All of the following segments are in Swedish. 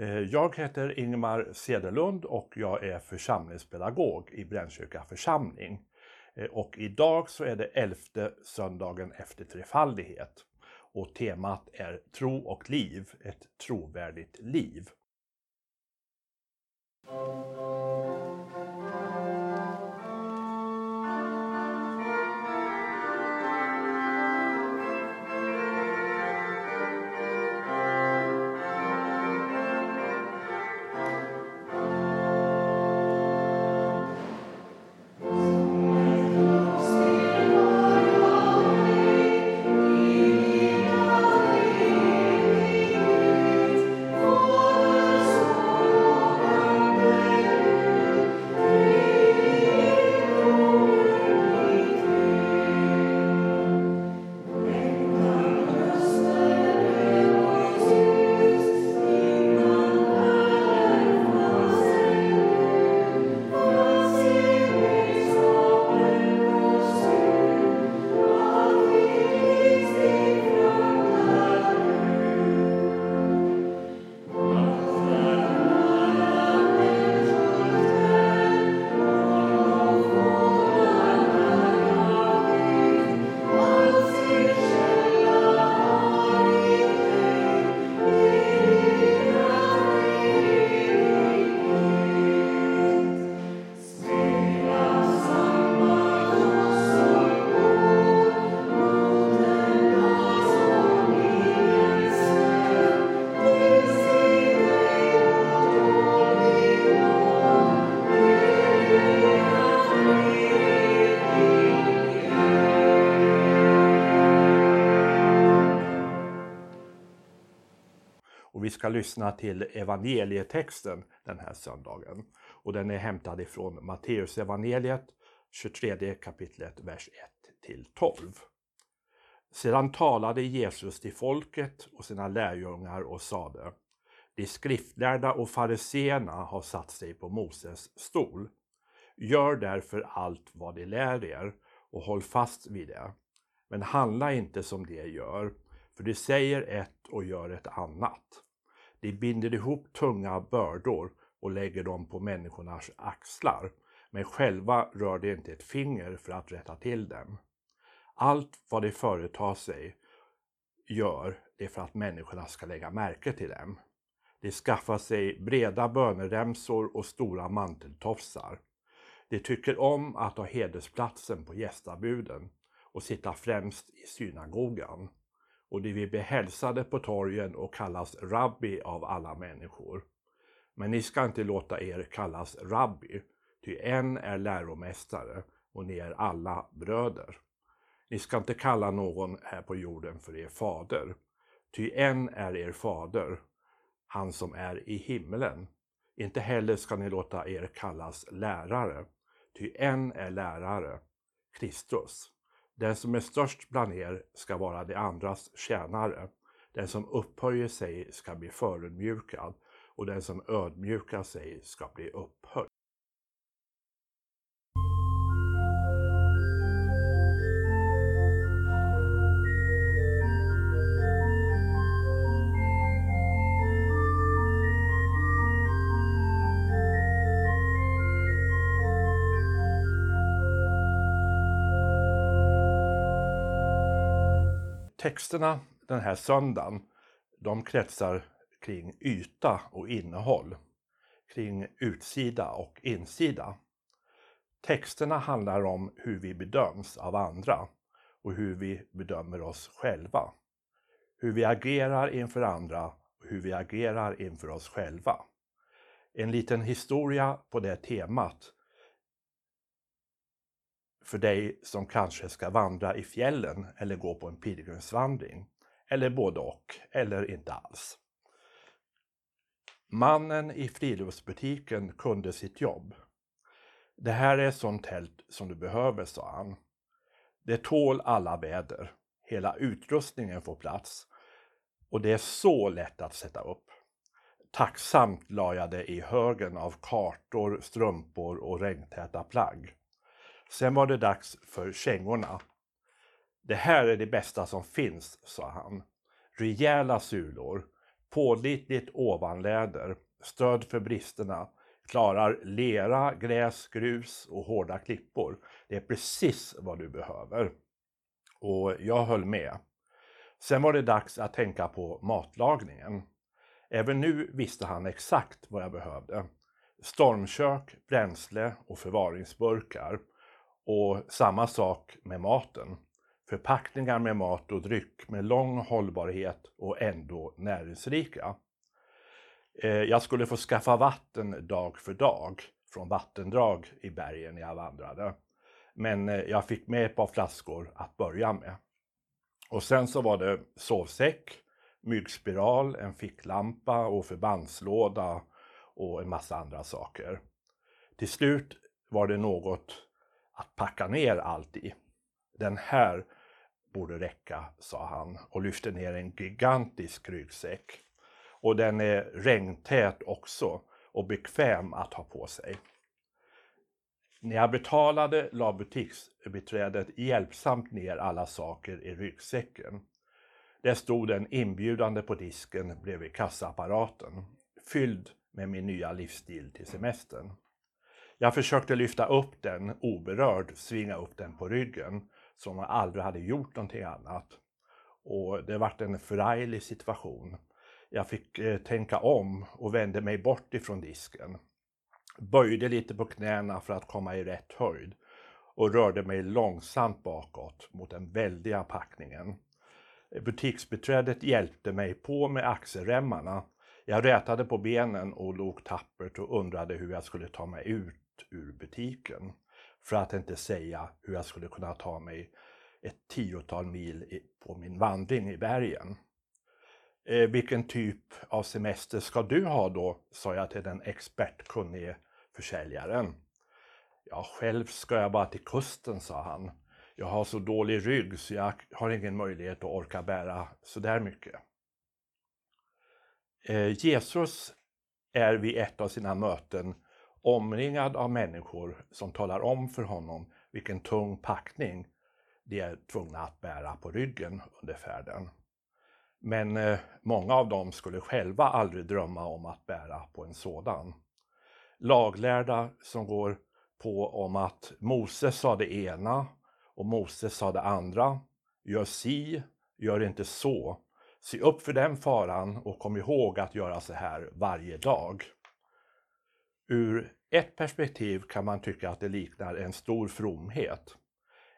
Eh, jag heter Ingmar Cederlund och jag är församlingspedagog i Brännkyrka församling. Eh, och idag så är det elfte söndagen efter trefaldighet. Och temat är tro och liv, ett trovärdigt liv. Lyssna till evangelietexten den här söndagen. Och den är hämtad ifrån Matteus evangeliet 23 kapitlet vers 1 till 12. Sedan talade Jesus till folket och sina lärjungar och sade De skriftlärda och fariseerna har satt sig på Moses stol. Gör därför allt vad de lär er och håll fast vid det. Men handla inte som de gör, för de säger ett och gör ett annat. De binder ihop tunga bördor och lägger dem på människornas axlar, men själva rör de inte ett finger för att rätta till dem. Allt vad de företar sig gör det för att människorna ska lägga märke till dem. De skaffar sig breda böneremsor och stora manteltofsar. De tycker om att ha hedersplatsen på gästabuden och sitta främst i synagogan och de vill bli hälsade på torgen och kallas rabbi av alla människor. Men ni ska inte låta er kallas rabbi, ty en är läromästare och ni är alla bröder. Ni ska inte kalla någon här på jorden för er fader, ty en är er fader, han som är i himlen. Inte heller ska ni låta er kallas lärare, ty en är lärare, Kristus. Den som är störst bland er ska vara de andras tjänare. Den som upphöjer sig ska bli förödmjukad och den som ödmjukar sig ska bli upphöjd. Texterna den här söndagen, de kretsar kring yta och innehåll, kring utsida och insida. Texterna handlar om hur vi bedöms av andra och hur vi bedömer oss själva. Hur vi agerar inför andra och hur vi agerar inför oss själva. En liten historia på det temat för dig som kanske ska vandra i fjällen eller gå på en pilgrimsvandring. Eller både och, eller inte alls. Mannen i friluftsbutiken kunde sitt jobb. Det här är ett sånt tält som du behöver, sa han. Det tål alla väder. Hela utrustningen får plats. Och det är så lätt att sätta upp. Tacksamt la jag det i högen av kartor, strumpor och regntäta plagg. Sen var det dags för kängorna. Det här är det bästa som finns, sa han. Rejäla sulor, Pålitligt ovanläder, stöd för bristerna, klarar lera, gräs, grus och hårda klippor. Det är precis vad du behöver. Och jag höll med. Sen var det dags att tänka på matlagningen. Även nu visste han exakt vad jag behövde. Stormkök, bränsle och förvaringsburkar. Och samma sak med maten. Förpackningar med mat och dryck med lång hållbarhet och ändå näringsrika. Eh, jag skulle få skaffa vatten dag för dag från vattendrag i bergen jag vandrade. Men eh, jag fick med ett par flaskor att börja med. Och sen så var det sovsäck, myggspiral, en ficklampa och förbandslåda och en massa andra saker. Till slut var det något att packa ner allt i. Den här borde räcka, sa han och lyfte ner en gigantisk ryggsäck. Och den är regntät också och bekväm att ha på sig. När jag betalade la butiksbiträdet hjälpsamt ner alla saker i ryggsäcken. Där stod den inbjudande på disken bredvid kassaapparaten, fylld med min nya livsstil till semestern. Jag försökte lyfta upp den oberörd, svinga upp den på ryggen, som jag aldrig hade gjort någonting annat. Och det vart en förarglig situation. Jag fick eh, tänka om och vände mig bort ifrån disken. Böjde lite på knäna för att komma i rätt höjd och rörde mig långsamt bakåt mot den väldiga packningen. Butiksbeträdet hjälpte mig på med axelremmarna. Jag rätade på benen och log tappert och undrade hur jag skulle ta mig ut ur butiken. För att inte säga hur jag skulle kunna ta mig ett tiotal mil på min vandring i bergen. Eh, vilken typ av semester ska du ha då? sa jag till den expertkunnige försäljaren. Ja, själv ska jag bara till kusten, sa han. Jag har så dålig rygg så jag har ingen möjlighet att orka bära så där mycket. Eh, Jesus är vid ett av sina möten omringad av människor som talar om för honom vilken tung packning de är tvungna att bära på ryggen under färden. Men eh, många av dem skulle själva aldrig drömma om att bära på en sådan. Laglärda som går på om att Moses sa det ena och Moses sa det andra. Gör si, gör inte så. Se upp för den faran och kom ihåg att göra så här varje dag. Ur ett perspektiv kan man tycka att det liknar en stor fromhet.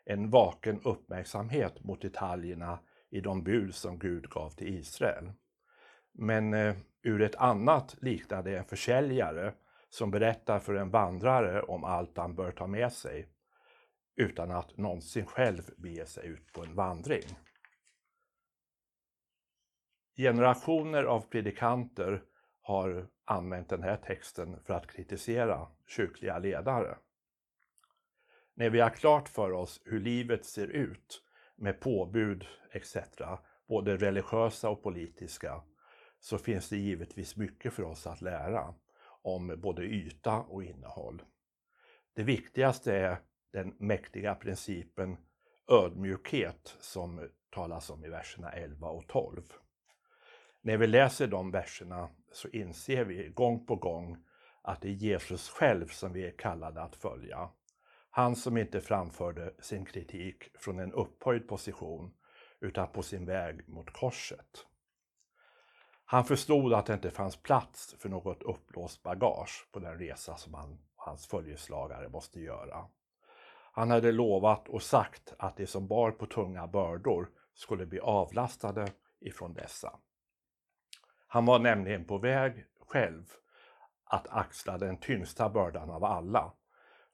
En vaken uppmärksamhet mot detaljerna i de bud som Gud gav till Israel. Men eh, ur ett annat liknar det en försäljare som berättar för en vandrare om allt han bör ta med sig utan att någonsin själv bege sig ut på en vandring. Generationer av predikanter har använt den här texten för att kritisera kyrkliga ledare. När vi har klart för oss hur livet ser ut med påbud etc., både religiösa och politiska, så finns det givetvis mycket för oss att lära om både yta och innehåll. Det viktigaste är den mäktiga principen ödmjukhet som talas om i verserna 11 och 12. När vi läser de verserna så inser vi gång på gång att det är Jesus själv som vi är kallade att följa. Han som inte framförde sin kritik från en upphöjd position utan på sin väg mot korset. Han förstod att det inte fanns plats för något uppblåst bagage på den resa som han och hans följeslagare måste göra. Han hade lovat och sagt att de som bar på tunga bördor skulle bli avlastade ifrån dessa. Han var nämligen på väg själv att axla den tyngsta bördan av alla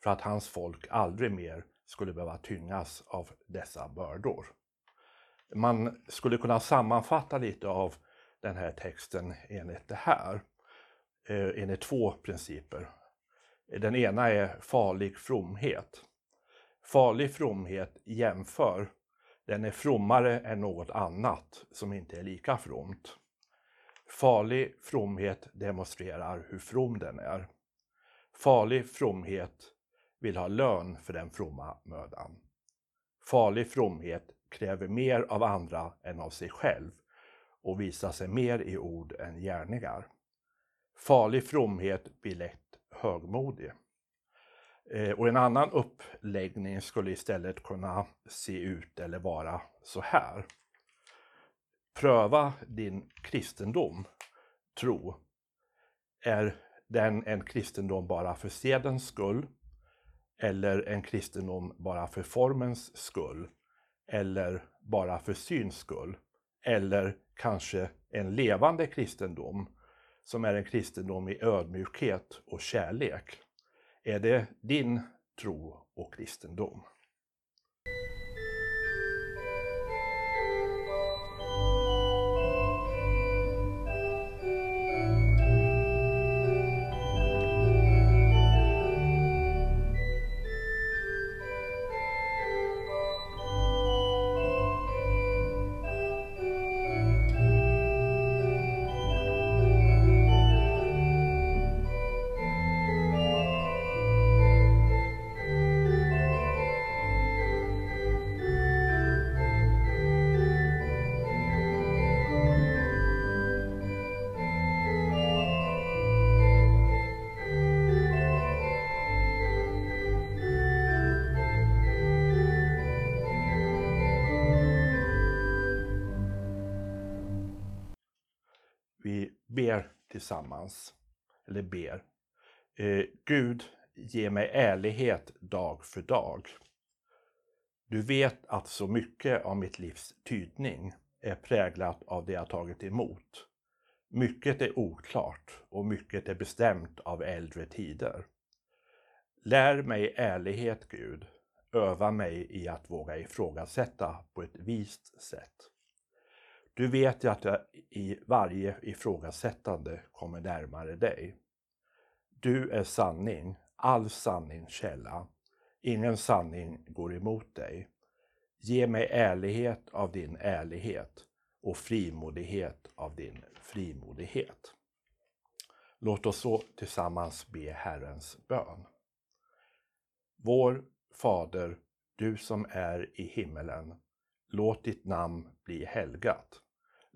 för att hans folk aldrig mer skulle behöva tyngas av dessa bördor. Man skulle kunna sammanfatta lite av den här texten enligt det här, eh, enligt två principer. Den ena är farlig fromhet. Farlig fromhet jämför, den är frommare än något annat som inte är lika fromt. Farlig fromhet demonstrerar hur from den är. Farlig fromhet vill ha lön för den fromma mödan. Farlig fromhet kräver mer av andra än av sig själv och visar sig mer i ord än gärningar. Farlig fromhet blir lätt högmodig. Eh, och en annan uppläggning skulle istället kunna se ut eller vara så här. Pröva din kristendom, tro. Är den en kristendom bara för sedens skull? Eller en kristendom bara för formens skull? Eller bara för syns skull? Eller kanske en levande kristendom som är en kristendom i ödmjukhet och kärlek? Är det din tro och kristendom? Vi ber tillsammans, eller ber. Eh, Gud, ge mig ärlighet dag för dag. Du vet att så mycket av mitt livs tydning är präglat av det jag tagit emot. Mycket är oklart och mycket är bestämt av äldre tider. Lär mig ärlighet, Gud. Öva mig i att våga ifrågasätta på ett vist sätt. Du vet ju att jag i varje ifrågasättande kommer närmare dig. Du är sanning, all sanning källa. Ingen sanning går emot dig. Ge mig ärlighet av din ärlighet och frimodighet av din frimodighet. Låt oss så tillsammans be Herrens bön. Vår Fader, du som är i himmelen. Låt ditt namn bli helgat.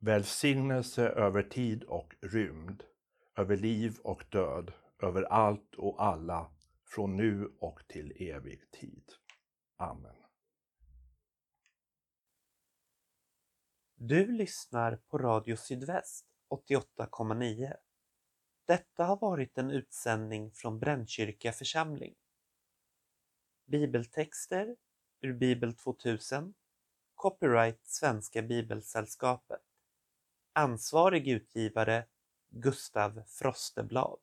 Välsignelse över tid och rymd, över liv och död, över allt och alla, från nu och till evig tid. Amen. Du lyssnar på Radio Sydväst 88,9. Detta har varit en utsändning från Brännkyrka församling. Bibeltexter ur Bibel 2000 Copyright Svenska Bibelsällskapet Ansvarig utgivare Gustav Frosteblad.